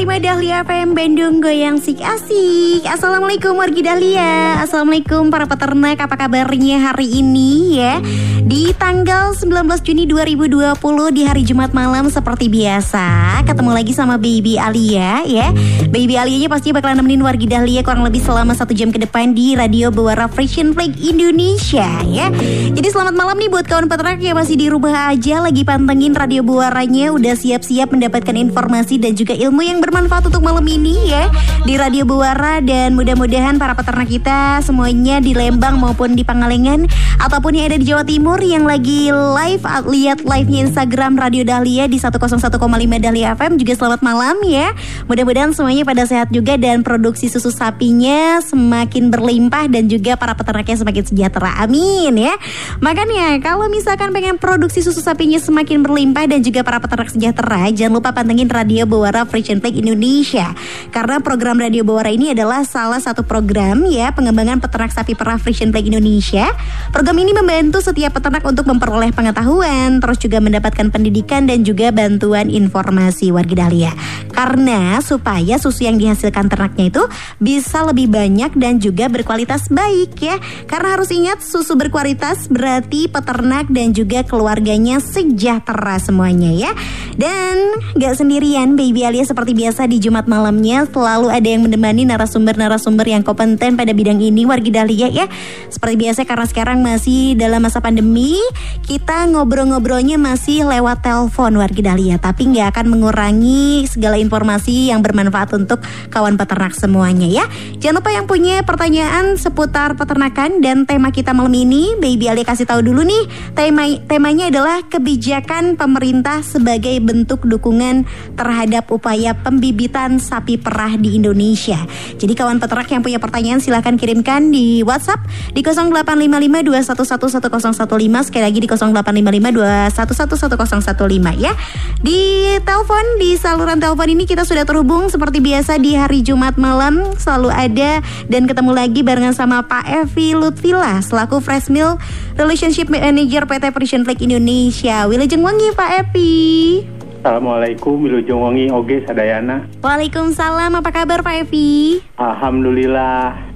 101,5 Dahlia FM Bandung Goyang Sik Asik. Assalamualaikum wargi Dahlia. Assalamualaikum para peternak Apa kabarnya hari ini ya? Di tanggal 19 Juni 2020 Di hari Jumat malam seperti biasa Ketemu lagi sama Baby Alia ya. Baby Alia pasti bakalan nemenin wargi Dahlia Kurang lebih selama satu jam ke depan Di Radio Bewara Fashion Flag Indonesia ya. Jadi selamat malam nih buat kawan peternak yang masih di rumah aja Lagi pantengin Radio Bewaranya Udah siap-siap mendapatkan informasi dan juga ilmu yang bermanfaat untuk malam ini ya di Radio Buara dan mudah-mudahan para peternak kita semuanya di Lembang maupun di Pangalengan ataupun yang ada di Jawa Timur yang lagi live lihat live-nya Instagram Radio Dahlia di 101,5 Dahlia FM juga selamat malam ya. Mudah-mudahan semuanya pada sehat juga dan produksi susu sapinya semakin berlimpah dan juga para peternaknya semakin sejahtera. Amin ya. Makanya kalau misalkan pengen produksi susu sapinya semakin berlimpah dan juga para peternak sejahtera, jangan lupa pantengin Radio Bawara Frisian Flag Indonesia. Karena program Radio Bawara ini adalah salah satu program ya pengembangan peternak sapi perah Frisian Flag Indonesia. Program ini membantu setiap peternak untuk memperoleh pengetahuan, terus juga mendapatkan pendidikan dan juga bantuan informasi warga Dahlia. Karena supaya susu yang dihasilkan ternaknya itu bisa lebih banyak dan juga berkualitas baik ya. Karena harus ingat susu berkualitas berarti peternak dan juga keluarganya sejahtera semuanya ya. Dan gak sendirian Baby Alia seperti biasa di Jumat malamnya selalu ada yang menemani narasumber-narasumber yang kompeten pada bidang ini wargi Dahlia ya. Seperti biasa karena sekarang masih dalam masa pandemi, kita ngobrol-ngobrolnya masih lewat telepon wargi Dahlia, tapi nggak akan mengurangi segala informasi yang bermanfaat untuk kawan peternak semuanya ya. Jangan lupa yang punya pertanyaan seputar peternakan dan tema kita malam ini, Baby Alia kasih tahu dulu nih, tema temanya adalah kebijakan pemerintah sebagai bentuk dukungan terhadap upaya pembibitan sapi perah di Indonesia. Jadi kawan peternak yang punya pertanyaan silahkan kirimkan di WhatsApp di 085521111015 sekali lagi di 085521111015 ya. Di telepon di saluran telepon ini kita sudah terhubung seperti biasa di hari Jumat malam selalu ada dan ketemu lagi barengan sama Pak Evi Lutfila selaku Fresh Mill Relationship Manager PT Frisian Flag Indonesia. Wilujeng wangi Pak Evi. Assalamualaikum, Wilujeng Wangi Oge Sadayana. Waalaikumsalam, apa kabar Pak Evi? Alhamdulillah.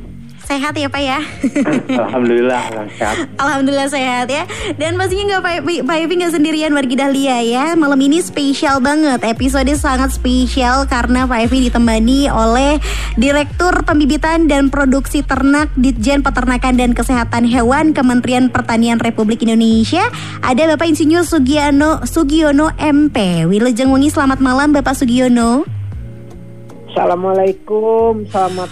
Sehat ya Pak ya? Alhamdulillah sehat. Alhamdulillah sehat ya. Dan pastinya nggak Pak Evi, Pak Evi nggak sendirian wargi Dahlia ya. Malam ini spesial banget, episode sangat spesial karena Pak Evi ditemani oleh Direktur Pembibitan dan Produksi Ternak Ditjen Peternakan dan Kesehatan Hewan Kementerian Pertanian Republik Indonesia. Ada Bapak Insinyur Sugiono Sugiono MP. Wilujeng Wengi selamat malam Bapak Sugiono. Assalamualaikum, selamat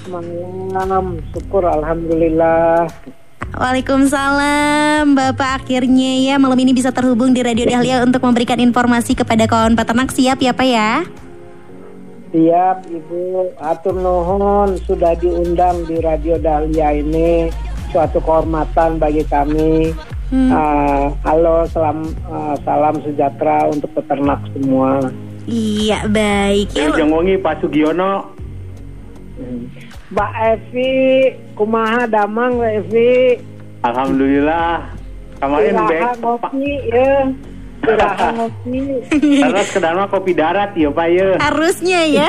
malam. Syukur alhamdulillah. Waalaikumsalam Bapak akhirnya ya malam ini bisa terhubung di Radio Dahlia untuk memberikan informasi kepada kawan peternak siap ya Pak ya Siap Ibu, atur nuhun sudah diundang di Radio Dahlia ini suatu kehormatan bagi kami. Hmm. Uh, halo, salam uh, salam sejahtera untuk peternak semua. Iya baik ya. Jengwongi Pak Sugiono. Mbak Evi, kumaha damang Mbak Evi. Alhamdulillah. Kemarin baik. Kopi ya. Ngopi. Terus kedal mah kopi darat ya Pak ya. Harusnya ya.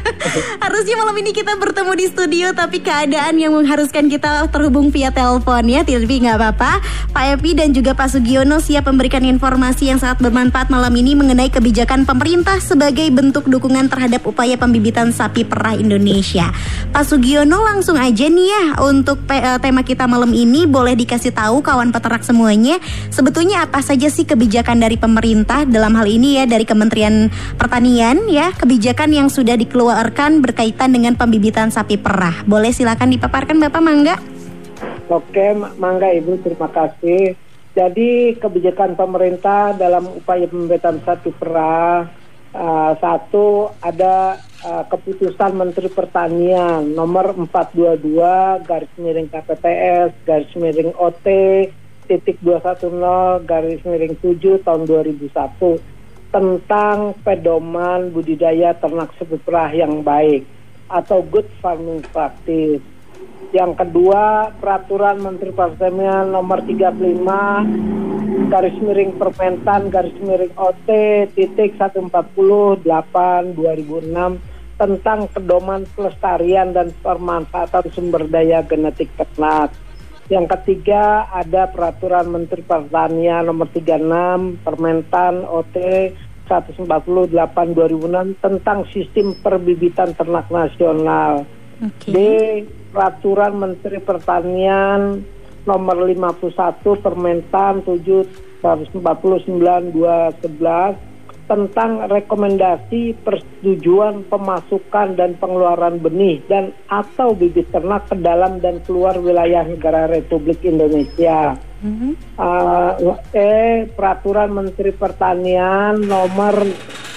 Harusnya malam ini kita bertemu di studio tapi keadaan yang mengharuskan kita terhubung via telepon ya. Tapi nggak apa-apa. Pak Epi dan juga Pak Sugiono siap memberikan informasi yang sangat bermanfaat malam ini mengenai kebijakan pemerintah sebagai bentuk dukungan terhadap upaya pembibitan sapi perah Indonesia. Pak Sugiono langsung aja nih ya untuk tema kita malam ini boleh dikasih tahu kawan peternak semuanya sebetulnya apa saja sih kebijakan dari pemerintah dalam hal ini ya dari Kementerian Pertanian ya kebijakan yang sudah dikeluarkan berkaitan dengan pembibitan sapi perah. Boleh silakan dipaparkan Bapak Mangga? Oke, Mangga Ibu, terima kasih. Jadi kebijakan pemerintah dalam upaya pembibitan sapi perah Uh, satu ada uh, keputusan Menteri Pertanian nomor 422 garis miring KPPS garis miring OT titik 210 garis miring 7 tahun 2001 tentang pedoman budidaya ternak sapi yang baik atau good farming practice. Yang kedua, peraturan Menteri Pertanian nomor 35 garis miring permentan garis miring OT titik 148 2006 tentang pedoman pelestarian dan pemanfaatan sumber daya genetik ternak. Yang ketiga ada peraturan Menteri Pertanian nomor 36 Permentan OT 148 2006 tentang sistem perbibitan ternak nasional. Oke. D. Peraturan Menteri Pertanian nomor 51 Permentan 7 149 211 tentang rekomendasi persetujuan pemasukan dan pengeluaran benih dan atau bibit ternak ke dalam dan keluar wilayah negara Republik Indonesia. Mhm. Uh, E. Peraturan Menteri Pertanian nomor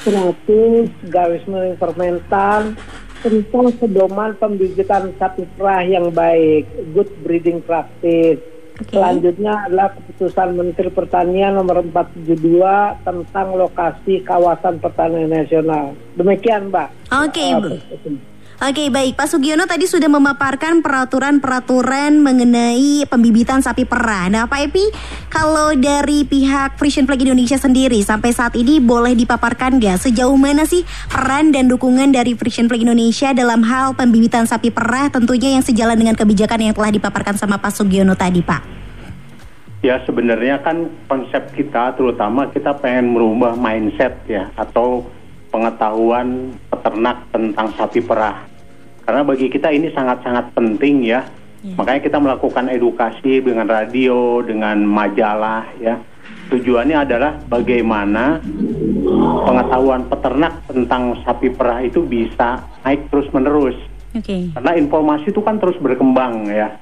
100 garis miring Permentan tentang pedoman pembibitan sapi perah yang baik, good breeding practice. Oke. Selanjutnya adalah keputusan Menteri Pertanian nomor 472 tentang lokasi kawasan pertanian nasional. Demikian, Mbak. Oke, Uh, Ibu. Oke, baik. Pak Sugiono tadi sudah memaparkan peraturan-peraturan mengenai pembibitan sapi perah. Nah, Pak Epi, kalau dari pihak Frisian Flag Indonesia sendiri sampai saat ini boleh dipaparkan nggak sejauh mana sih peran dan dukungan dari Frisian Flag Indonesia dalam hal pembibitan sapi perah tentunya yang sejalan dengan kebijakan yang telah dipaparkan sama Pak Sugiono tadi, Pak? Ya sebenarnya kan konsep kita terutama kita pengen merubah mindset ya atau pengetahuan peternak tentang sapi perah. Karena bagi kita ini sangat-sangat penting ya. Makanya kita melakukan edukasi dengan radio, dengan majalah ya. Tujuannya adalah bagaimana pengetahuan peternak tentang sapi perah itu bisa naik terus-menerus. Oke. Karena informasi itu kan terus berkembang ya.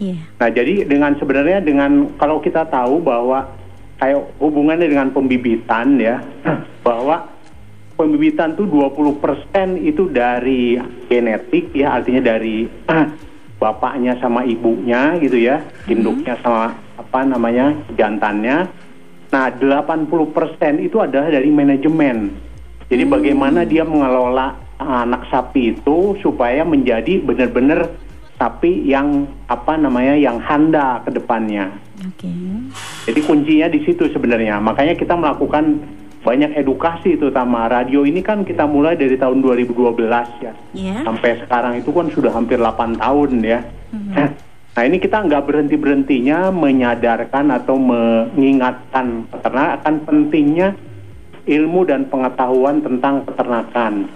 Iya. Nah, jadi dengan sebenarnya dengan kalau kita tahu bahwa kayak hubungannya dengan pembibitan ya, bahwa pembibitan tuh 20% itu dari genetik ya, artinya dari bapaknya sama ibunya gitu ya, induknya sama apa namanya jantannya. Nah, 80% itu adalah dari manajemen. Jadi bagaimana dia mengelola anak sapi itu supaya menjadi benar-benar sapi yang apa namanya yang handa ke depannya. Oke. Jadi kuncinya di situ sebenarnya. Makanya kita melakukan banyak edukasi terutama radio ini kan kita mulai dari tahun 2012 ya. Iya. Sampai sekarang itu kan sudah hampir 8 tahun ya. Nah ini kita nggak berhenti berhentinya menyadarkan atau mengingatkan peternak akan pentingnya ilmu dan pengetahuan tentang peternakan.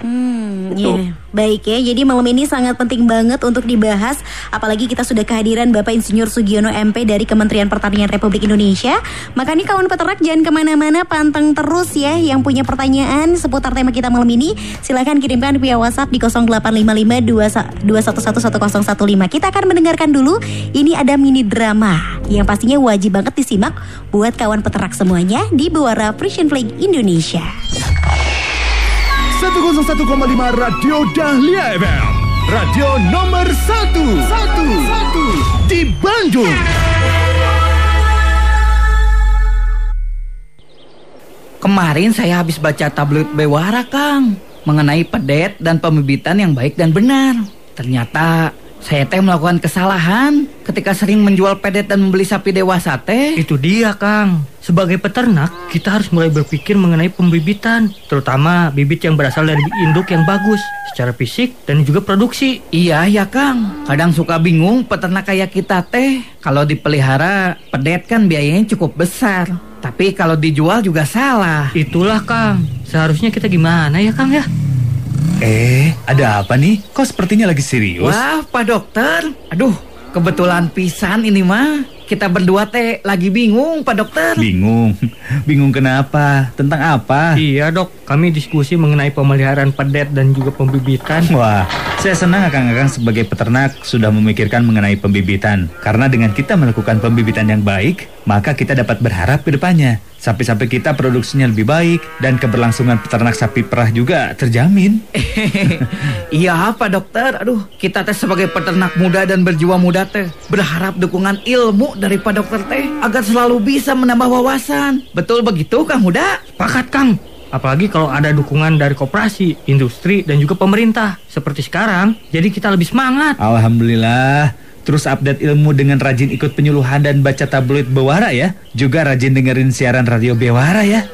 Hmm, iya. Baik ya, jadi malam ini sangat penting banget untuk dibahas Apalagi kita sudah kehadiran Bapak Insinyur Sugiono MP dari Kementerian Pertanian Republik Indonesia. Maka nih kawan peternak jangan ke mana-mana Panteng terus ya yang punya pertanyaan seputar tema kita malam ini. Silahkan kirimkan via WhatsApp di 0855 Kita akan mendengarkan dulu Ini ada mini drama Yang pastinya wajib banget disimak Buat kawan peternak semuanya Di Buara Frisian Flag Indonesia 101,5 Radio Dahlia FM Radio nomor 1 1 1 di Bandung. Kemarin saya habis baca tabloid Bewara, Kang, mengenai pedet dan pembibitan yang baik dan benar. Ternyata saya teh melakukan kesalahan ketika sering menjual pedet dan membeli sapi dewasa teh. Itu dia, Kang. Sebagai peternak, kita harus mulai berpikir mengenai pembibitan, terutama bibit yang berasal dari induk yang bagus secara fisik dan juga produksi. Iya ya Kang, kadang suka bingung peternak kayak kita teh Kalau dipelihara pedet kan biayanya cukup besar Tapi kalau dijual juga salah Itulah, Kang. Seharusnya kita gimana ya, Kang ya? Eh, ada apa nih? Kok sepertinya lagi serius? Wah Pak Dokter, aduh kebetulan pisan ini mah Kita berdua teh lagi bingung Pak Dokter Bingung. Bingung kenapa? Tentang apa? Iya, Dok. Kami diskusi mengenai pemeliharaan pedet dan juga pembibitan. Wah, Saya senang akang-akang sebagai peternak sudah memikirkan mengenai pembibitan. Karena dengan kita melakukan pembibitan yang baik, maka kita dapat berharap ke depannya. Sapi-sapi kita produksinya lebih baik dan keberlangsungan peternak sapi perah juga terjamin. iya Pak Dokter, aduh kita teh sebagai peternak muda dan berjiwa muda teh berharap dukungan ilmu dari Pak Dokter teh agar selalu bisa menambah wawasan. Betul begitu Kang Muda? Pakat Kang. Apalagi kalau ada dukungan dari koperasi, industri, dan juga pemerintah. Seperti sekarang, jadi kita lebih semangat. Alhamdulillah. Terus update ilmu dengan rajin ikut penyuluhan dan baca tabloid Bewara ya. Juga rajin dengerin siaran radio Bewara ya.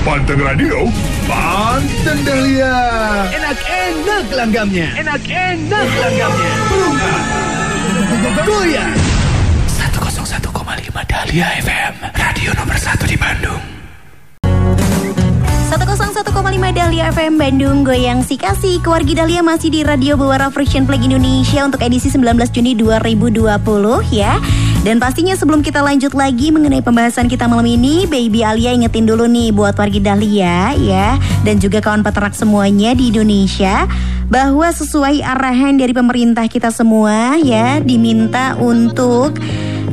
Panteng Radio, Panteng Dahlia. Enak-enak langgamnya. Enak-enak langgamnya. Goyang. 101,5 Dahlia FM, radio nomor 1 di Bandung. 101,5 Dahlia FM Bandung Goyang si kasih Keluargi Dahlia masih di Radio Bewara Friction Flag Indonesia Untuk edisi 19 Juni 2020 ya Dan pastinya sebelum kita lanjut lagi mengenai pembahasan kita malam ini Baby Alia ingetin dulu nih buat wargi Dahlia ya Dan juga kawan peternak semuanya di Indonesia Bahwa sesuai arahan dari pemerintah kita semua ya Diminta untuk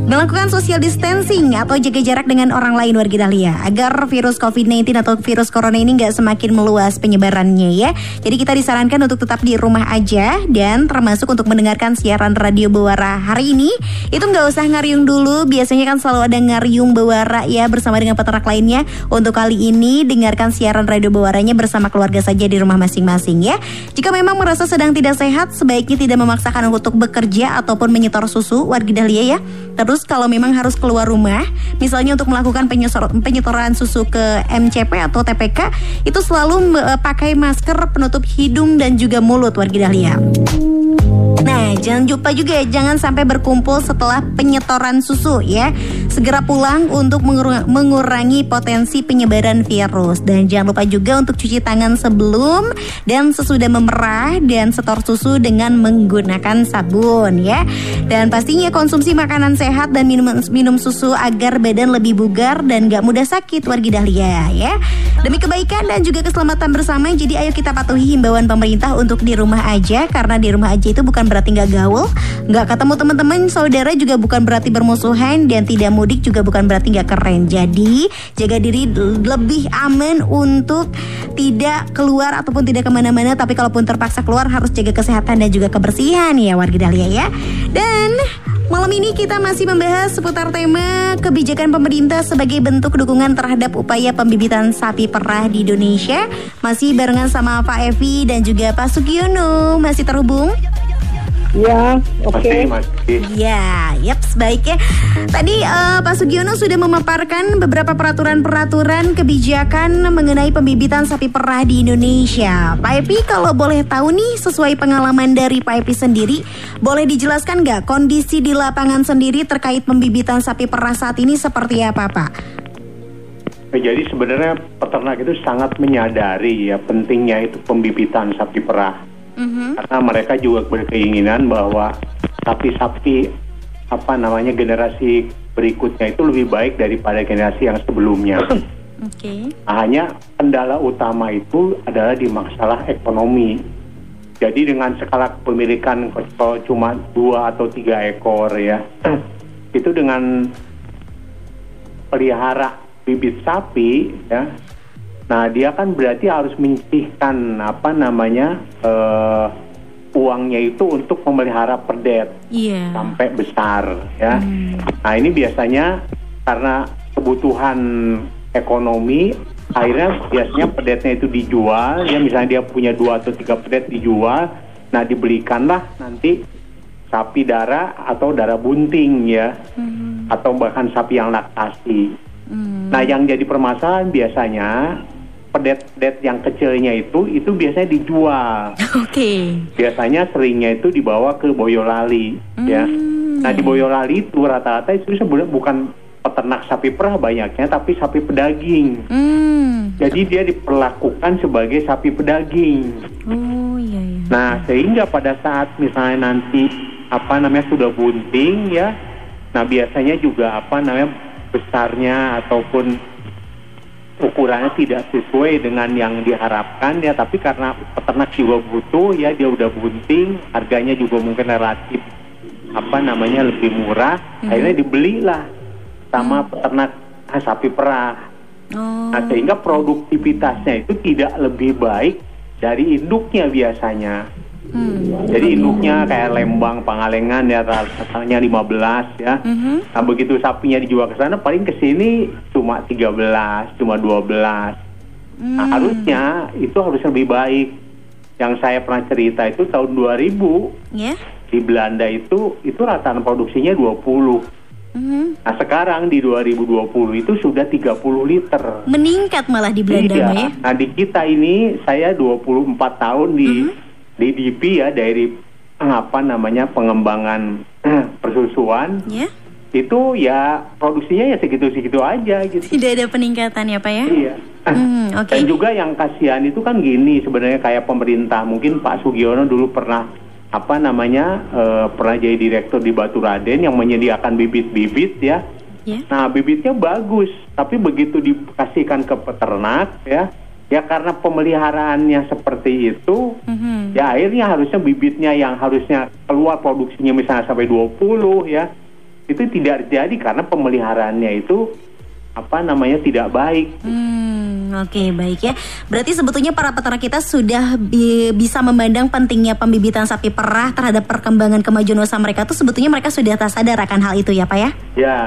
Melakukan social distancing atau jaga jarak dengan orang lain warga Dahlia agar virus COVID-19 atau virus corona ini nggak semakin meluas penyebarannya ya. Jadi kita disarankan untuk tetap di rumah aja dan termasuk untuk mendengarkan siaran radio Bewara hari ini itu nggak usah ngariung dulu. Biasanya kan selalu ada ngariung Bewara ya bersama dengan peternak lainnya. Untuk kali ini dengarkan siaran radio Bewaranya bersama keluarga saja di rumah masing-masing ya. Jika memang merasa sedang tidak sehat, sebaiknya tidak memaksakan untuk bekerja ataupun menyetor susu warga Dahlia ya. Terus kalau memang harus keluar rumah, misalnya untuk melakukan penyetoran susu ke MCP atau TPK, itu selalu uh, pakai masker penutup hidung dan juga mulut warga Dahlia. Nah, jangan lupa juga ya, jangan sampai berkumpul setelah penyetoran susu ya. Segera pulang untuk mengurangi potensi penyebaran virus. Dan jangan lupa juga untuk cuci tangan sebelum dan sesudah memerah dan setor susu dengan menggunakan sabun ya. Dan pastinya konsumsi makanan sehat dan minum, minum susu agar badan lebih bugar dan gak mudah sakit warga Dahlia ya. Demi kebaikan dan juga keselamatan bersama, jadi ayo kita patuhi himbauan pemerintah untuk di rumah aja karena di rumah aja itu bukan berarti nggak gaul, nggak ketemu teman-teman saudara juga bukan berarti bermusuhan dan tidak mudik juga bukan berarti nggak keren. Jadi jaga diri lebih aman untuk tidak keluar ataupun tidak ke mana-mana. Tapi kalaupun terpaksa keluar harus jaga kesehatan dan juga kebersihan ya warga Dahlia ya. Dan Malam ini kita masih membahas seputar tema kebijakan pemerintah sebagai bentuk dukungan terhadap upaya pembibitan sapi perah di Indonesia. Masih barengan sama Pak Evi dan juga Pak Sugiono. Masih terhubung? Ya, oke. Okay. Ya, yep, baik ya. Tadi uh, Pak Sugiono sudah memaparkan beberapa peraturan-peraturan kebijakan mengenai pembibitan sapi perah di Indonesia. Pak Epi, kalau boleh tahu nih, sesuai pengalaman dari Pak Epi sendiri, boleh dijelaskan nggak kondisi di lapangan sendiri terkait pembibitan sapi perah saat ini seperti apa, Pak? Jadi sebenarnya peternak itu sangat menyadari ya pentingnya itu pembibitan sapi perah hmm Karena mereka juga berkeinginan bahwa sapi-sapi apa namanya generasi berikutnya itu lebih baik daripada generasi yang sebelumnya. Oke. Okay. Nah, hanya kendala utama itu adalah di masalah ekonomi. Jadi dengan skala pemilikan kalau cuma dua atau tiga ekor ya, itu dengan pelihara bibit sapi ya Nah, dia kan berarti harus menyisihkan apa namanya uh, uangnya itu untuk memelihara perdet yeah. sampai besar ya. Hmm. Nah, ini biasanya karena kebutuhan ekonomi akhirnya biasanya pedetnya itu dijual ya misalnya dia punya dua atau tiga pedet dijual nah dibelikanlah nanti sapi darah atau darah bunting ya hmm. atau bahkan sapi yang laktasi hmm. nah yang jadi permasalahan biasanya pedet-pedet yang kecilnya itu itu biasanya dijual. Oke. Okay. Biasanya seringnya itu dibawa ke Boyolali ya. hmm, ya. Nah di Boyolali itu rata-rata itu sebenarnya bukan peternak sapi perah banyaknya tapi sapi pedaging. Hmm. Jadi dia diperlakukan sebagai sapi pedaging. Oh iya iya. Nah sehingga pada saat misalnya nanti apa namanya sudah bunting ya, nah biasanya juga apa namanya besarnya ataupun ukurannya tidak sesuai dengan yang diharapkan ya tapi karena peternak juga butuh ya dia udah bunting harganya juga mungkin relatif apa namanya lebih murah Mhm. akhirnya dibelilah sama peternak ah, sapi perah Oh. nah sehingga produktivitasnya itu tidak lebih baik dari induknya biasanya Hmm. jadi induknya kayak Lembang, Pangalengan ya rasanya 15 ya. Mhm. Nah begitu sapinya dijual ke sana paling ke sini cuma 13, cuma 12. Nah Hmm. harusnya itu harus lebih baik. Yang saya pernah cerita itu tahun 2000 Ya. di Belanda itu itu rata produksinya 20. Mhm. Nah sekarang di 2020 itu sudah 30 liter. Meningkat malah di Belanda, Iya. Ya. Nah di kita ini saya 24 tahun di Mm-hmm. Di DP ya dari apa namanya pengembangan persusuan Ya. itu ya produksinya ya segitu-segitu aja gitu. Tidak ada peningkatan ya, Pak ya? Iya. Hmm, oke. Dan juga yang kasihan itu kan gini sebenarnya kayak pemerintah mungkin Pak Sugiono dulu pernah apa namanya eh, pernah jadi direktur di Batu Raden yang menyediakan bibit-bibit ya. Ya. Nah bibitnya bagus, tapi begitu dikasihkan ke peternak ya, ya karena pemeliharaannya seperti itu, Mhm. ya akhirnya harusnya bibitnya yang harusnya keluar produksinya misalnya sampai 20 ya, itu tidak terjadi karena pemeliharaannya itu apa namanya tidak baik. Hmm, oke baik ya. Berarti sebetulnya para peternak kita sudah bi- bisa memandang pentingnya pembibitan sapi perah terhadap perkembangan kemajuan usaha mereka tuh sebetulnya mereka sudah tak sadar akan hal itu ya Pak ya? Ya,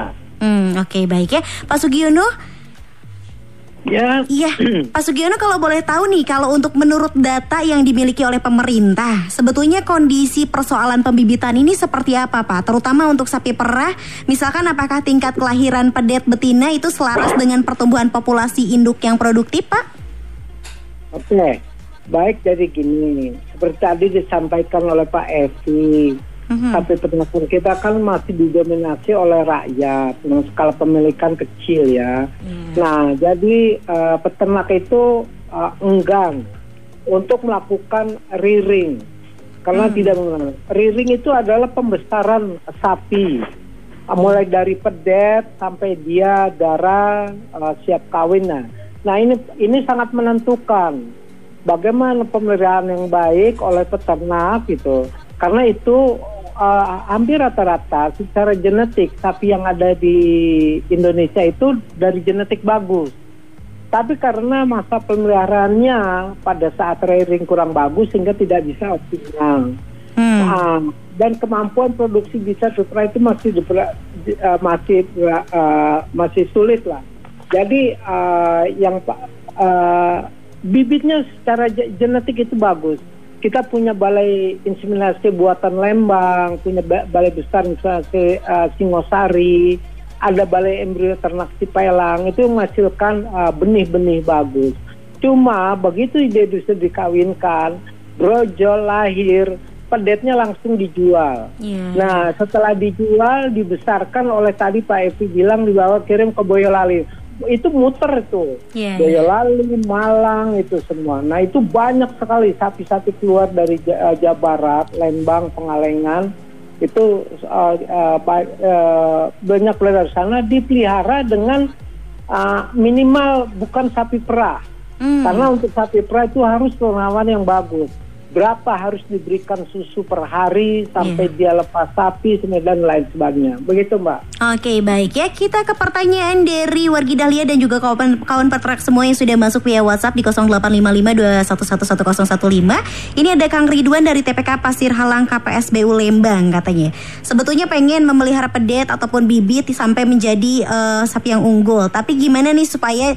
Hmm, oke baik ya. Pak Sugiono, Ya, iya. Pak Sugiono kalau boleh tahu nih kalau untuk menurut data yang dimiliki oleh pemerintah, sebetulnya kondisi persoalan pembibitan ini seperti apa Pak? Terutama untuk sapi perah, misalkan apakah tingkat kelahiran pedet betina itu selaras dengan pertumbuhan populasi induk yang produktif Pak? oke. Baik jadi gini, seperti tadi disampaikan oleh Pak Evi, Sapi peternakan kita kan masih didominasi oleh rakyat dengan skala pemilikan kecil ya. Nah, jadi eh, peternak itu eh, enggan untuk melakukan rearing karena tidak mengenal. Rearing itu adalah pembesaran sapi Eh, mulai dari pedet sampai dia darah eh, siap kawin. Nah, nah ini ini sangat menentukan bagaimana pemeliharaan yang baik oleh peternak gitu. Karena itu eh, hampir rata-rata secara genetik sapi yang ada di Indonesia itu dari genetik bagus. Tapi karena masa pemeliharaannya pada saat rearing kurang bagus sehingga tidak bisa optimal. Hmm. Ah, dan kemampuan produksi bisa sutra itu masih di- eh, masih eh, masih sulit lah. Jadi eh, yang eh, bibitnya secara ge- genetik itu bagus. Kita punya balai inseminasi buatan Lembang, punya ba- balai besar inseminasi eh, Singosari, ada balai embrio ternak Cipelang itu menghasilkan eh, benih-benih bagus. Cuma begitu dia bisa dikawinkan, brojol lahir, pedetnya langsung dijual. Iya. Nah, setelah dijual, dibesarkan oleh tadi Pak Evi bilang dibawa kirim ke Boyolali. Itu muter itu. Iya, Boyolali, Malang itu semua. Nah, itu banyak sekali sapi-sapi keluar dari eh, Jawa Barat, Lembang, Pengalengan. Itu eh, ba- eh, banyak keluar dari sana dipelihara dengan eh, minimal bukan sapi perah. Hmm. Karena untuk sapi perah itu harus pengawalan yang bagus. Berapa harus diberikan susu per hari sampai Iya. dia lepas sapi dan lain sebagainya. Begitu Mbak. Oke baik ya kita ke pertanyaan dari Wargi Dahlia dan juga kawan kawan peternak semua yang sudah masuk via WhatsApp di 085521111015. Ini ada Kang Ridwan dari TPK Pasir Halang KPSBU Lembang katanya. Sebetulnya pengen memelihara pedet ataupun bibit sampai menjadi eh, sapi yang unggul. Tapi gimana nih supaya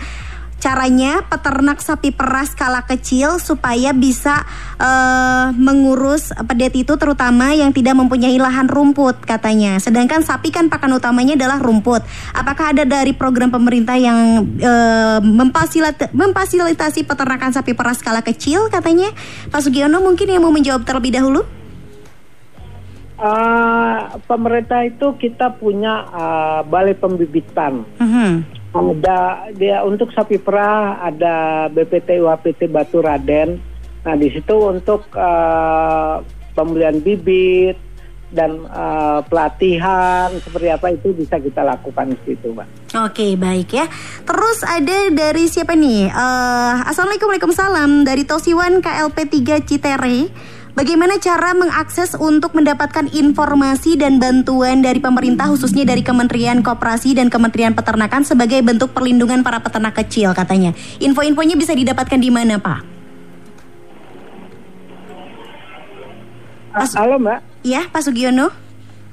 caranya peternak sapi perah skala kecil supaya bisa eh, mengurus pedet itu terutama yang tidak mempunyai lahan rumput katanya. Sedangkan sapi kan pakan utamanya adalah rumput. Apakah ada dari program pemerintah yang eh, memfasilita- memfasilitasi peternakan sapi perah skala kecil katanya? Pak Sugiono mungkin yang mau menjawab terlebih dahulu? Ah, pemerintah itu kita punya ah, balai pembibitan. Mhm. Ada dia untuk sapi perah ada BPT UAPT Batu Raden. Nah di situ untuk eh, pembelian bibit, dan uh, pelatihan seperti apa itu bisa kita lakukan di situ, Mbak. Oke baik ya. Terus ada dari siapa nih? Uh, Assalamualaikum Waalaikumsalam dari Tosiwan KLP 3 Citere. Bagaimana cara mengakses untuk mendapatkan informasi dan bantuan dari pemerintah khususnya dari Kementerian Koperasi dan Kementerian Peternakan sebagai bentuk perlindungan para peternak kecil katanya. Info-infonya bisa didapatkan di mana, Pak? Pas, Halo, Mbak. Iya, Pak Sugiono.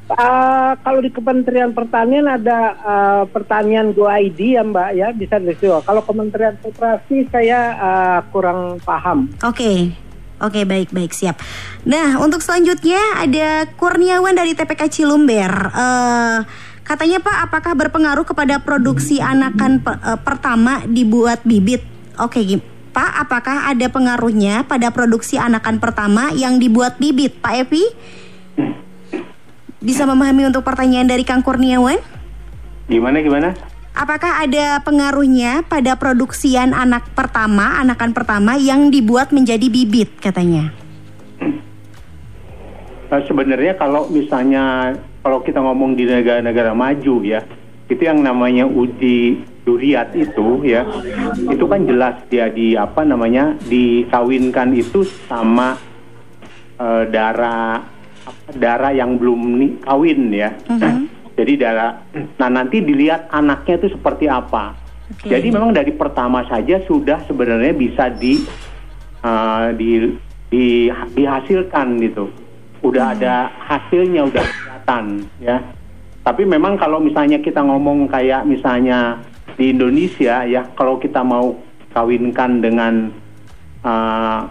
Uh, kalau di Kementerian Pertanian ada uh, pertanian Go ID ya Mbak ya bisa di situ. Kalau Kementerian Koperasi saya uh, kurang paham. Oke. Okay. Oke baik baik siap. Nah untuk selanjutnya ada Kurniawan dari TPK Cilumber. Uh, katanya Pak apakah berpengaruh kepada produksi anakan per, uh, pertama dibuat bibit? Oke Pak apakah ada pengaruhnya pada produksi anakan pertama yang dibuat bibit Pak Evi? Bisa memahami untuk pertanyaan dari Kang Kurniawan? Gimana gimana? Apakah ada pengaruhnya pada produksian anak pertama, anakan pertama yang dibuat menjadi bibit katanya? Nah, sebenarnya kalau misalnya kalau kita ngomong di negara-negara maju ya, itu yang namanya uji duriat itu ya, itu kan jelas dia di apa namanya dikawinkan itu sama uh, darah darah yang belum kawin ya. Uh -huh. Jadi darah, nah nanti dilihat anaknya itu seperti apa. Okay. Jadi memang dari pertama saja sudah sebenarnya bisa di, uh, di, di dihasilkan gitu. Udah hmm. ada hasilnya, udah kelihatan ya. Tapi memang kalau misalnya kita ngomong kayak misalnya di Indonesia ya, kalau kita mau kawinkan dengan uh,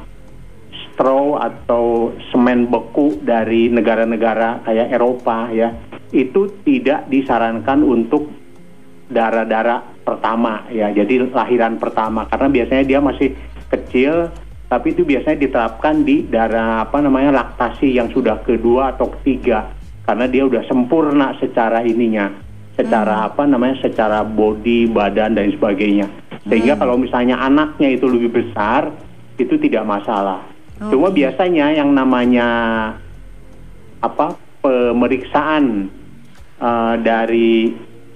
straw atau semen beku dari negara-negara kayak Eropa ya itu tidak disarankan untuk darah-darah pertama ya jadi lahiran pertama karena biasanya dia masih kecil tapi itu biasanya diterapkan di darah apa namanya laktasi yang sudah kedua atau ketiga karena dia udah sempurna secara ininya secara hmm. apa namanya secara body badan dan sebagainya sehingga hmm. kalau misalnya anaknya itu lebih besar itu tidak masalah oh. cuma biasanya yang namanya apa pemeriksaan uh, dari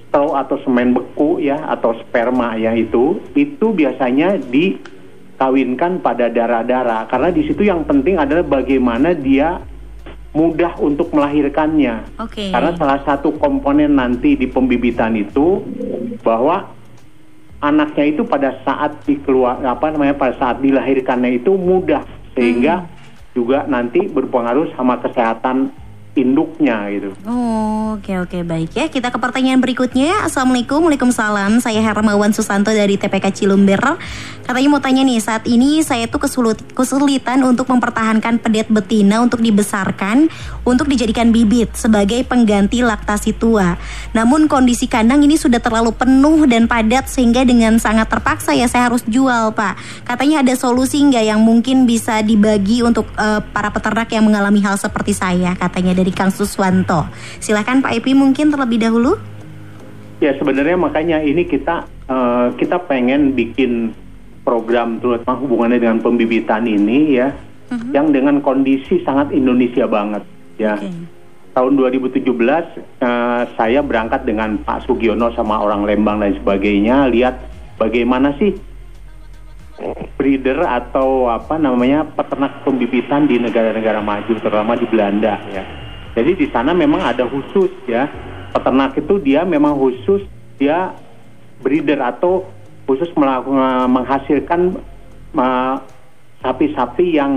straw atau semen beku ya atau sperma ya itu itu biasanya dikawinkan pada darah-darah karena di situ yang penting adalah bagaimana dia mudah untuk melahirkannya. Okay. Karena salah satu komponen nanti di pembibitan itu bahwa anaknya itu pada saat dikeluar apa namanya pada saat dilahirkannya itu mudah sehingga hmm. juga nanti berpengaruh sama kesehatan induknya gitu. Oh, oke okay, oke okay, baik ya. Kita ke pertanyaan berikutnya. Assalamualaikum, waalaikumsalam. Saya Hermawan Susanto dari TPK Cilumber. Katanya mau tanya nih, saat ini saya tuh kesulit, kesulitan untuk mempertahankan pedet betina untuk dibesarkan untuk dijadikan bibit sebagai pengganti laktasi tua. Namun kondisi kandang ini sudah terlalu penuh dan padat sehingga dengan sangat terpaksa ya saya harus jual, Pak. Katanya ada solusi nggak yang mungkin bisa dibagi untuk uh, para peternak yang mengalami hal seperti saya katanya dari Kang Suswanto. Silahkan Pak Epi mungkin terlebih dahulu. Ya sebenarnya makanya ini kita uh, kita pengen bikin program terutama hubungannya dengan pembibitan ini ya, uh-huh. yang dengan kondisi sangat Indonesia banget ya. Okay. Tahun 2017 uh, eh, saya berangkat dengan Pak Sugiono sama orang Lembang dan sebagainya lihat bagaimana sih breeder atau apa namanya peternak pembibitan di negara-negara maju terutama di Belanda ya. Jadi di sana memang ada khusus ya. Peternak itu dia memang khusus dia breeder atau khusus melakukan menghasilkan sapi-sapi yang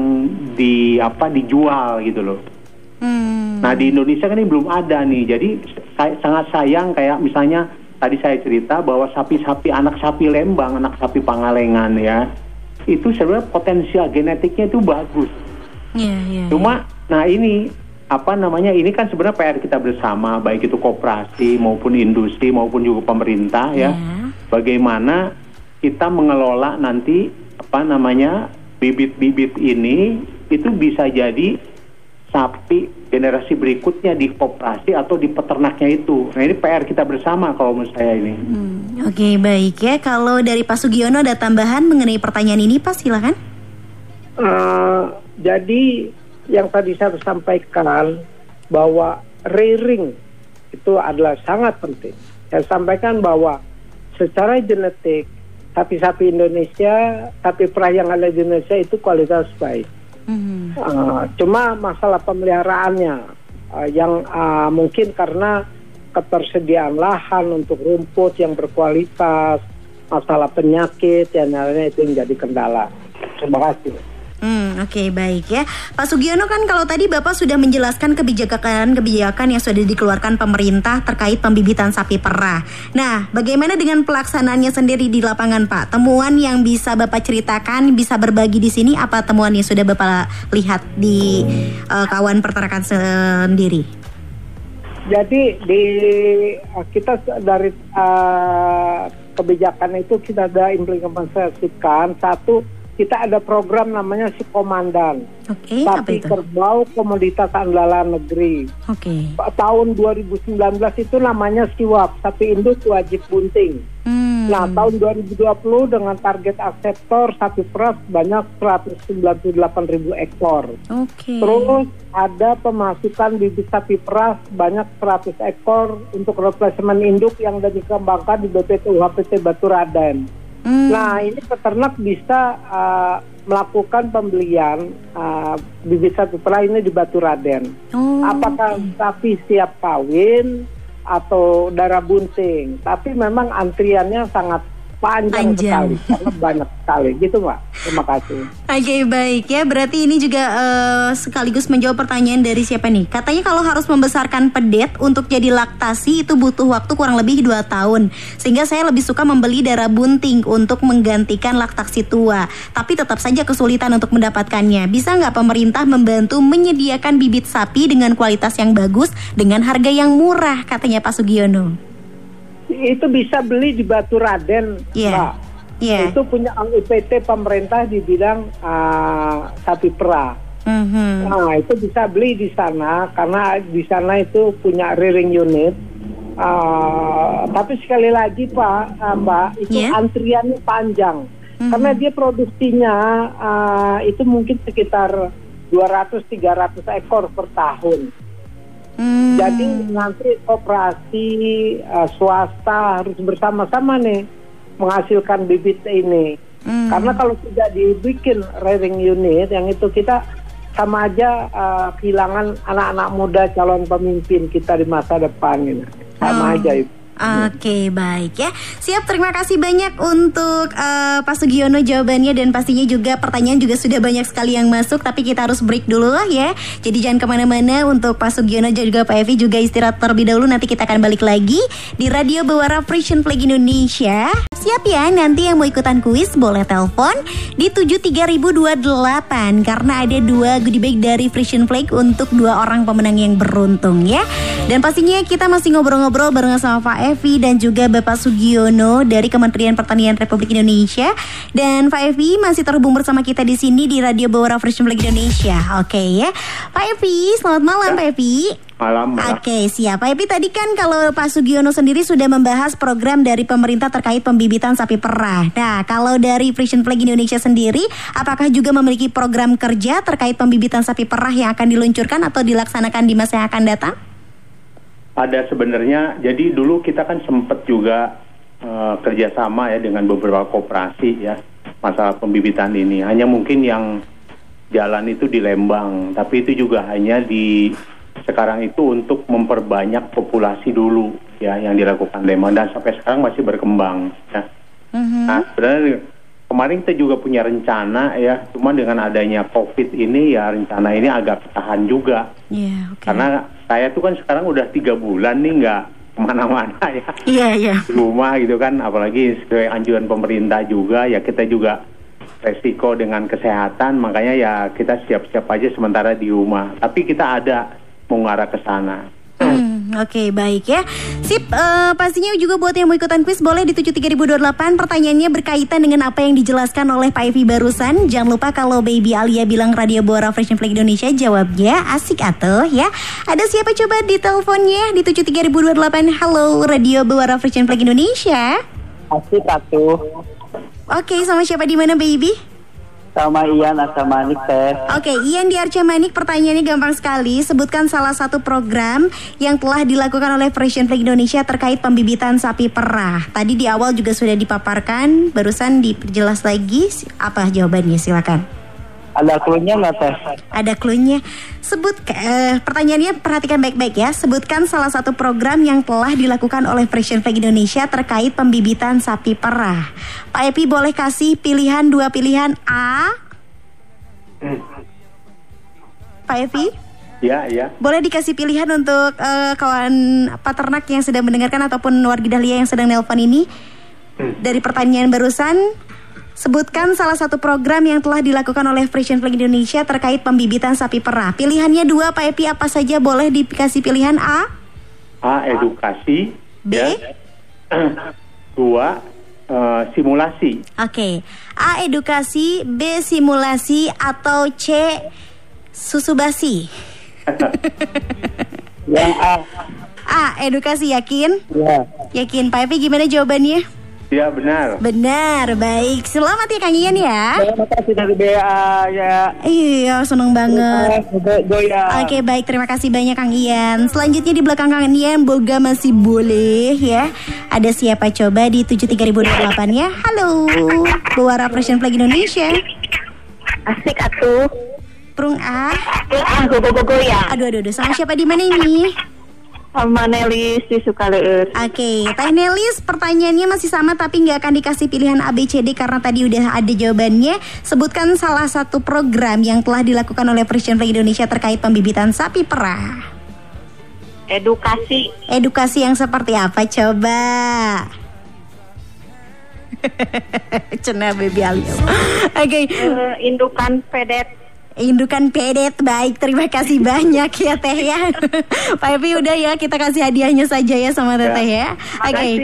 di apa dijual gitu loh. Hmm. Nah di Indonesia kan ini belum ada nih. Jadi saya, sangat sayang kayak misalnya tadi saya cerita bahwa sapi-sapi anak sapi Lembang, anak sapi Pangalengan ya, itu sebenarnya potensial genetiknya itu bagus. Yeah, yeah, Cuma, yeah. nah ini apa namanya ini kan sebenarnya PR kita bersama baik itu koperasi maupun industri maupun juga pemerintah ya. Yeah. Bagaimana kita mengelola nanti apa namanya bibit-bibit ini itu bisa jadi sapi generasi berikutnya di koperasi atau di peternaknya itu. Nah ini PR kita bersama kalau menurut saya ini. Hmm, Oke okay, baik ya. Kalau dari Pak Sugiono ada tambahan mengenai pertanyaan ini Pak silakan. Uh, jadi yang tadi saya sampaikan bahwa rearing itu adalah sangat penting. Saya sampaikan bahwa secara genetik sapi-sapi Indonesia, sapi perah yang ada di Indonesia itu kualitas baik. Mm-hmm. Uh, cuma masalah pemeliharaannya uh, yang uh, mungkin karena ketersediaan lahan untuk rumput yang berkualitas, masalah penyakit dan lainnya itu yang jadi kendala. Terima kasih. Hmm, oke okay, baik ya. Pak Sugiono kan kalau tadi Bapak sudah menjelaskan kebijakan-kebijakan yang sudah dikeluarkan pemerintah terkait pembibitan sapi perah. Nah, bagaimana dengan pelaksanaannya sendiri di lapangan Pak? Temuan yang bisa Bapak ceritakan, bisa berbagi di sini apa temuan yang sudah Bapak lihat di uh, kawan peternakan sendiri? Jadi di uh, kita dari uh, kebijakan itu kita ada implementasikan satu kita ada program namanya si komandan. Oke, okay, Sapi kerbau komoditas andalan negeri. Oke. Okay. Tahun 2019 itu namanya siwap, sapi induk wajib bunting. Hmm. Nah, tahun 2020 dengan target akseptor sapi peras banyak 198 ribu ekor. Oke. Okay. Terus ada pemasukan bibit sapi peras banyak 100 ekor untuk replacement induk yang dikembangkan di BPT UHPT Batu Raden. Hmm. Nah, ini peternak bisa uh, melakukan pembelian uh, bibit sapi perah ini di Batu Raden. Oh, Apakah okay. sapi siap kawin atau darah bunting? Tapi memang antriannya sangat panjang, panjang. sekali karena banyak sekali. Gitu pak terima kasih. Oke okay, baik ya. Berarti ini juga uh, sekaligus menjawab pertanyaan dari siapa nih? Katanya kalau harus membesarkan pedet untuk jadi laktasi itu butuh waktu kurang lebih 2 tahun. Sehingga saya lebih suka membeli darah bunting untuk menggantikan laktasi tua. Tapi tetap saja kesulitan untuk mendapatkannya. Bisa nggak pemerintah membantu menyediakan bibit sapi dengan kualitas yang bagus dengan harga yang murah? Katanya Pak Sugiono itu bisa beli di Batu Raden, yeah. Mbak. Yeah. Itu punya IPT pemerintah di bidang uh, sapi perah. Mm-hmm. Nah itu bisa beli di sana karena di sana itu punya rearing unit. Uh, tapi sekali lagi Pak, uh, Mbak, itu yeah. antriannya panjang mm-hmm. karena dia produksinya uh, itu mungkin sekitar 200-300 ekor per tahun. Hmm. Jadi nanti operasi uh, swasta harus bersama-sama nih menghasilkan bibit ini. Hmm. Karena kalau tidak dibikin rearing unit yang itu kita sama aja uh, kehilangan anak-anak muda calon pemimpin kita di masa depan ini. Sama oh. aja itu. Oke okay, baik ya. Siap terima kasih banyak untuk uh, Pak Sugiono jawabannya Dan pastinya juga pertanyaan juga sudah banyak sekali yang masuk Tapi kita harus break dulu ya. Jadi jangan ke mana-mana Untuk Pak Sugiono juga Pak Evi juga istirahat terlebih dahulu Nanti kita akan balik lagi Di Radio Bewara Frisian Flag Indonesia Siap ya nanti yang mau ikutan kuis boleh telepon di 73028 Karena ada dua goodie bag dari Frisian Flag Untuk dua orang pemenang yang beruntung ya Dan pastinya kita masih ngobrol-ngobrol bareng sama Pak Evi dan juga Bapak Sugiono dari Kementerian Pertanian Republik Indonesia. Dan Pak Evi masih terhubung bersama kita di sini di Radio Bawara Fresh Flag Indonesia. Oke ya. Pak Evi, selamat malam. Pak Evi. Malam, Oke, okay, siap. Pak tadi kan kalau Pak Sugiono sendiri sudah membahas program dari pemerintah terkait pembibitan sapi perah. Nah, kalau dari Frisian Flag Indonesia sendiri, apakah juga memiliki program kerja terkait pembibitan sapi perah yang akan diluncurkan atau dilaksanakan di masa yang akan datang? ada sebenarnya jadi dulu kita kan sempat juga uh, kerjasama ya dengan beberapa koperasi ya masalah pembibitan ini hanya mungkin yang jalan itu di Lembang tapi itu juga hanya di sekarang itu untuk memperbanyak populasi dulu ya yang dilakukan Lembang dan sampai sekarang masih berkembang ya mm-hmm. nah sebenarnya kemarin kita juga punya rencana ya cuma dengan adanya COVID ini ya rencana ini agak tahan juga yeah, okay. karena saya tuh kan sekarang udah tiga bulan nih nggak ke mana-mana ya. Iya iya. Rumah gitu kan, apalagi sesuai anjuran pemerintah juga ya kita juga resiko dengan kesehatan, makanya ya kita siap-siap aja sementara di rumah. Tapi kita ada mengarah ke sana. Hmm, Oke okay, baik ya. Sip uh, pastinya juga buat yang mau ikutan quiz Boleh di 73028 Pertanyaannya berkaitan dengan apa yang dijelaskan oleh Pak Evi barusan. Jangan lupa kalau Baby Alia bilang Radio Bora Fresh Flag Indonesia Jawabnya asik atau ya. Ada siapa coba di teleponnya? Di 73028 Halo Radio Bora Fresh Flag Indonesia. Asik atuh. Oke okay, sama siapa di mana Baby? Sama Ian Asamanik teh. Oke, Ian di Arca Manik pertanyaannya gampang sekali. Sebutkan salah satu program yang telah dilakukan oleh Frisian Flag Indonesia terkait pembibitan sapi perah. Tadi di awal juga sudah dipaparkan, barusan diperjelas lagi. Apa jawabannya? Silakan. Ada klunya nggak teh? Ada cluenya. Sebut eh, pertanyaannya perhatikan baik-baik ya. Sebutkan salah satu program yang telah dilakukan oleh Frisian Flag Indonesia terkait pembibitan sapi perah. Pak Epi boleh kasih pilihan dua pilihan A. Pak Epi? Ya, ya. Boleh dikasih pilihan untuk eh, kawan peternak yang sedang mendengarkan ataupun warga Dahlia yang sedang nelpon ini dari pertanyaan barusan. Sebutkan salah satu program yang telah dilakukan oleh Frisian Flag Indonesia terkait pembibitan sapi perah. Pilihannya dua, Pak Epi apa saja boleh dikasih pilihan A? A. Edukasi. B? Ya. Dua. eh, simulasi. Oke, A edukasi, B simulasi atau C susu basi. Yang A. A edukasi yakin? Ya. Yakin Pak Epi gimana jawabannya? Ya, benar. Benar, baik. Selamat ya Kang Ian ya. Terima kasih dari BA ya. Iya, seneng banget. Goya. Oke baik terima kasih banyak Kang Ian Selanjutnya di belakang Kang Ian Boga masih boleh ya Ada siapa coba di 73028 ya Halo Buara Operation Flag Indonesia Asik atuh. Prung A Ah, gogo-gogo ya. Aduh aduh aduh sama siapa di mana ini Sama Nelis di Sukaleur. Oke Teh Nelis pertanyaannya masih sama Tapi nggak akan dikasih pilihan A, B, C, D Karena tadi udah ada jawabannya Sebutkan salah satu program yang telah dilakukan oleh Frisian Flag Indonesia Terkait pembibitan sapi perah Edukasi. Edukasi yang seperti apa coba? Cena baby Alia. Oke, Eh, indukan pedet. Indukan pedet baik. Terima kasih banyak ya Teh ya. Pak Epi udah ya kita kasih hadiahnya saja ya sama Teteh ya. Oke, Makasih.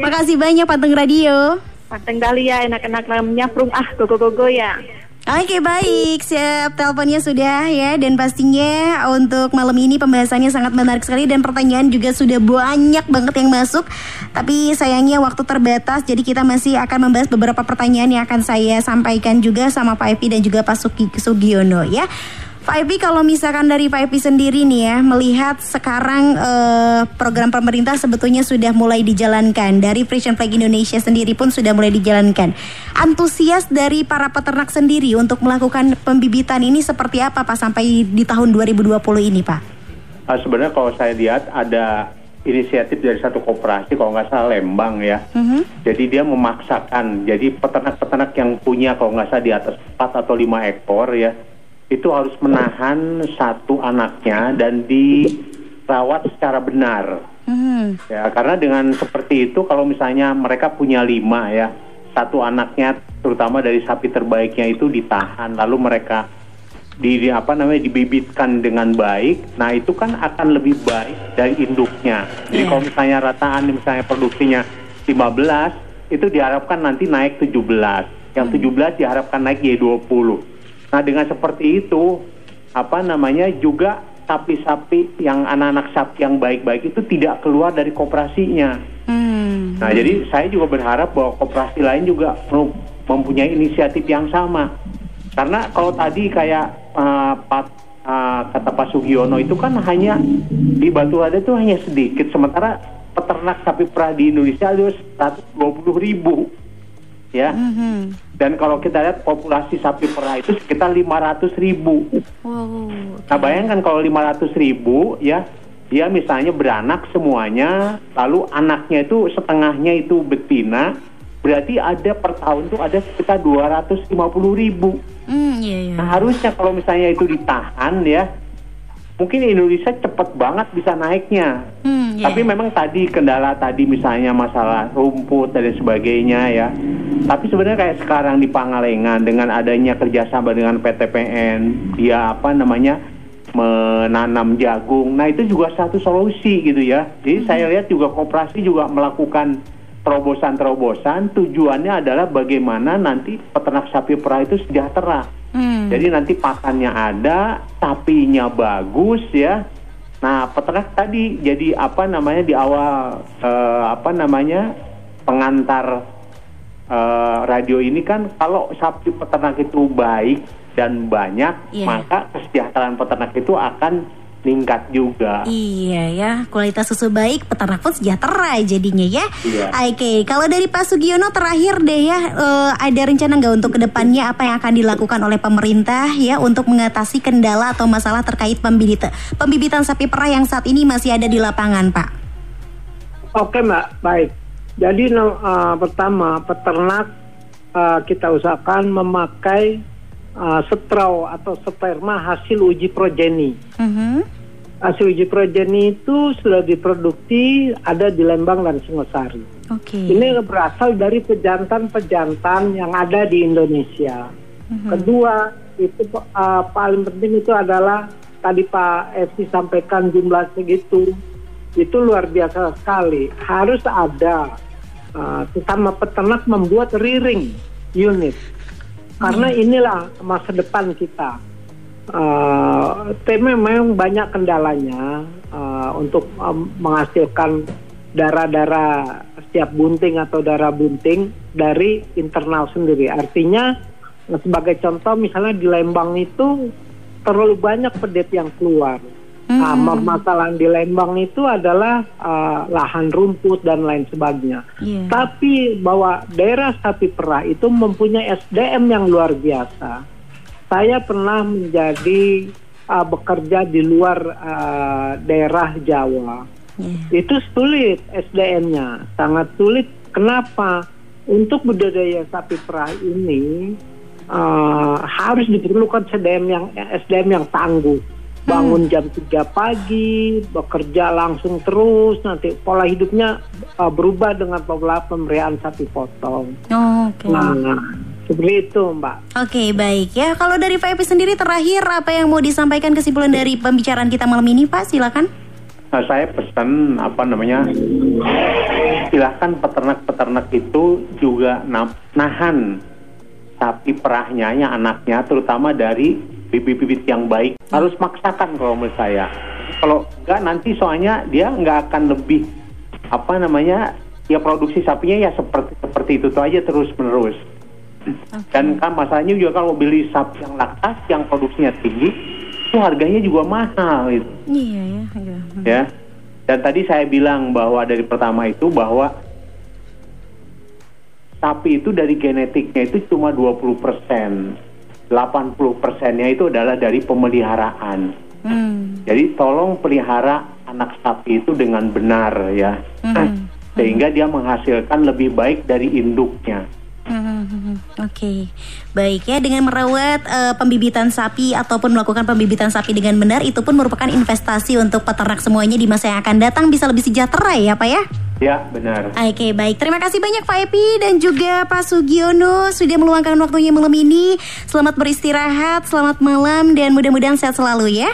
makasih banyak Pateng Radio. Panteng Dahlia enak-enak namanya prung ah gogo-gogo ya. Oke baik, siap teleponnya sudah ya dan pastinya untuk malam ini pembahasannya sangat menarik sekali dan pertanyaan juga sudah banyak banget yang masuk. Tapi sayangnya waktu terbatas jadi kita masih akan membahas beberapa pertanyaan yang akan saya sampaikan juga sama Pak Epi dan juga Pak Sugi Sugiono ya. Pak Epi kalau misalkan dari Pak Epi sendiri nih ya melihat sekarang eh, program pemerintah sebetulnya sudah mulai dijalankan dari Frisian Flag Indonesia sendiri pun sudah mulai dijalankan. Antusias dari para peternak sendiri untuk melakukan pembibitan ini seperti apa Pak sampai di tahun 2020 ini Pak? Ah, sebenarnya kalau saya lihat ada inisiatif dari satu koperasi kalau nggak salah Lembang ya. Mhm. Jadi dia memaksakan. Jadi peternak-peternak yang punya kalau nggak salah di atas 4 atau 5 ekor ya, itu harus menahan satu anaknya dan dirawat secara benar. Mhm. Ya, karena dengan seperti itu kalau misalnya mereka punya lima ya, satu anaknya terutama dari sapi terbaiknya itu ditahan, lalu mereka di, di- apa namanya dibibitkan dengan baik, nah itu kan akan lebih baik dari induknya. Jadi Iya. kalau misalnya rataan misalnya produksinya 15, itu diharapkan nanti naik 17. Yang 17 diharapkan naik jadi 20. Nah, dengan seperti itu apa namanya juga sapi-sapi yang anak-anak sapi yang baik-baik itu tidak keluar dari koperasinya. Hmm. Nah, jadi saya juga berharap bahwa koperasi lain juga perlu mempunyai inisiatif yang sama. Karena kalau tadi kayak uh, Pak uh, kata Pak Sugiono itu kan hanya di Batu Lada itu hanya sedikit, sementara peternak sapi perah di Indonesia ada 120 ribu, ya. Mhm. Dan kalau kita lihat populasi sapi perah itu sekitar 500 ribu. Wow. Nah bayangkan kalau 500 ribu ya, dia misalnya beranak semuanya, lalu anaknya itu setengahnya itu betina, berarti ada per tahun tuh ada sekitar 250 ribu. Hmm, iya, iya. Nah harusnya kalau misalnya itu ditahan ya, mungkin Indonesia cepat banget bisa naiknya. Hmm, iya. Tapi memang tadi kendala tadi misalnya masalah rumput dan sebagainya ya. Tapi sebenarnya kayak sekarang di Pangalengan dengan adanya kerjasama dengan PTPN, dia apa namanya menanam jagung. Nah itu juga satu solusi gitu ya. Jadi saya lihat juga koperasi juga melakukan terobosan-terobosan. Tujuannya adalah bagaimana nanti peternak sapi perah itu sejahtera. Hmm. Jadi nanti pakannya ada, sapinya bagus ya. Nah, peternak tadi jadi apa namanya di awal eh, apa namanya pengantar eh, radio ini kan kalau sapi peternak itu baik dan banyak, Iya. maka kesejahteraan peternak itu akan meningkat juga. Iya ya, kualitas susu baik, peternak pun sejahtera jadinya ya. Iya. Oke, kalau dari Pak Sugiono terakhir deh ya, eh, ada rencana nggak untuk ke depannya apa yang akan dilakukan oleh pemerintah ya untuk mengatasi kendala atau masalah terkait pembibitan pembibitan sapi perah yang saat ini masih ada di lapangan, Pak? Oke mbak, baik. Jadi uh, pertama peternak uh, kita usahakan memakai uh, setrau atau sperma hasil uji progeni. Mhm. Hasil uji progeni itu sudah diproduksi ada di Lembang dan Singosari. Oke. Ini berasal dari pejantan-pejantan yang ada di Indonesia. Kedua, itu uh, paling penting itu adalah tadi Pak Evi sampaikan jumlah segitu. Itu luar biasa sekali. Harus ada uh, sesama peternak membuat rearing unit. Karena inilah masa depan kita. Uh, tema memang banyak kendalanya uh, untuk um, menghasilkan darah-darah setiap bunting atau darah bunting dari internal sendiri. Artinya sebagai contoh misalnya di Lembang itu terlalu banyak pedet yang keluar. Nah, masalah di Lembang itu adalah uh, lahan rumput dan lain sebagainya. Iya. Tapi bahwa daerah sapi perah itu mempunyai SDM yang luar biasa. Saya pernah menjadi uh, bekerja di luar uh, daerah Jawa. Iya. Itu sulit SDM-nya, sangat sulit. Kenapa? Untuk budidaya sapi perah ini uh, harus diperlukan SDM yang SDM yang tangguh. Bangun jam 3 pagi, bekerja langsung terus, nanti pola hidupnya uh, berubah dengan pola pemberian sapi potong. Oke. Nah, seperti itu, Mbak. Oke baik ya. Kalau dari Pak Evi sendiri terakhir apa yang mau disampaikan kesimpulan dari pembicaraan kita malam ini Pak? Silakan. Nah, saya pesan apa namanya? Silahkan peternak-peternak itu juga na- nahan sapi perahnya, ya anaknya, terutama dari bibit-bibit yang baik. Harus maksakan kalau menurut saya. Kalau enggak nanti soalnya dia nggak akan lebih apa namanya? Ya produksi sapinya ya seperti seperti itu tuh aja terus menerus. Dan kan masalahnya juga kalau beli sapi yang laktas yang produksinya tinggi, itu harganya juga mahal gitu Iya ya. ya. Dan tadi saya bilang bahwa dari pertama itu bahwa sapi itu dari genetiknya itu cuma 20 persen. 80 persennya itu adalah dari pemeliharaan. Hmm. Jadi tolong pelihara anak sapi itu dengan benar ya. Hmm. Sehingga dia menghasilkan lebih baik dari induknya. Hmm, Oke, baik ya dengan merawat eh, pembibitan sapi ataupun melakukan pembibitan sapi dengan benar itu pun merupakan investasi untuk peternak semuanya di masa yang akan datang bisa lebih sejahtera ya Pak ya. Ya, benar. Oke baik, terima kasih banyak Pak Epi dan juga Pak Sugiono sudah meluangkan waktunya malam ini. Selamat beristirahat, selamat malam dan mudah-mudahan sehat selalu ya.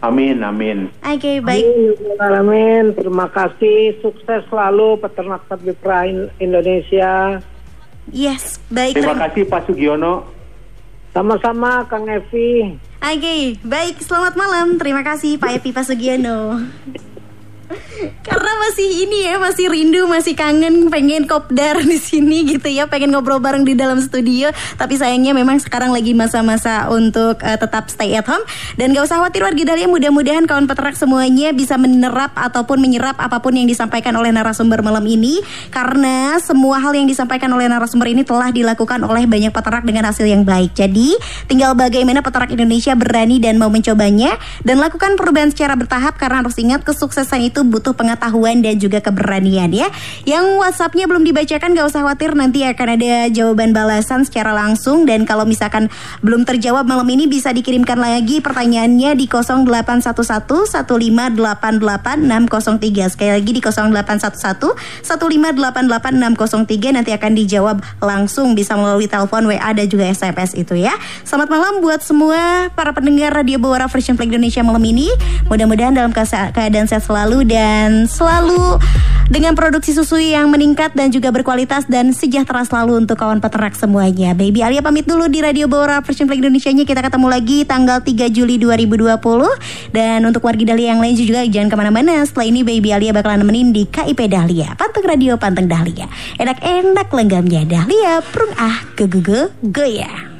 Amin, amin. Oke baik. Amin. Terima kasih. Sukses selalu peternak sapi perah In- Indonesia. Yes, baik. Terima kasih Pak Sugiono. Sama-sama Kang Evi. Oke, baik. Selamat malam. Terima kasih Pak Epi Pak Sugiono. Karena masih ini ya, masih rindu, masih kangen, pengen kopdar di sini gitu ya, pengen ngobrol bareng di dalam studio. Tapi sayangnya memang sekarang lagi masa-masa untuk eh, tetap stay at home. Dan gak usah khawatir warga Dahlia, mudah-mudahan kawan peternak semuanya bisa menerap ataupun menyerap apa pun yang disampaikan oleh narasumber malam ini. Karena semua hal yang disampaikan oleh narasumber ini telah dilakukan oleh banyak peternak dengan hasil yang baik. Jadi tinggal bagaimana peternak Indonesia berani dan mau mencobanya dan lakukan perubahan secara bertahap karena harus ingat kesuksesan itu butuh pengetahuan dan juga keberanian ya. Yang WhatsAppnya belum dibacakan gak usah khawatir nanti akan ada jawaban balasan secara langsung dan kalau misalkan belum terjawab malam ini bisa dikirimkan lagi pertanyaannya di 0811 1588 603 sekali lagi di 0811 1588 603 nanti akan dijawab langsung bisa melalui telepon WA dan juga SMS itu ya. Selamat malam buat semua para pendengar Radio Bawara Fresh Flag Indonesia malam ini. Mudah-mudahan dalam keadaan sehat selalu dan selalu dengan produksi susu yang meningkat dan juga berkualitas dan sejahtera selalu untuk kawan peternak semuanya. Baby Alia pamit dulu di Radio Bora Fresh Flag Indonesia-nya. Kita ketemu lagi tanggal 3 Juli 2020. Dan untuk warga Dahlia yang lain juga jangan ke mana-mana. Setelah ini Baby Alia bakalan nemenin di KIP Dahlia. Panteng Radio Panteng Dahlia. Enak-enak lenggamnya Dahlia. Prung ah ge goyang.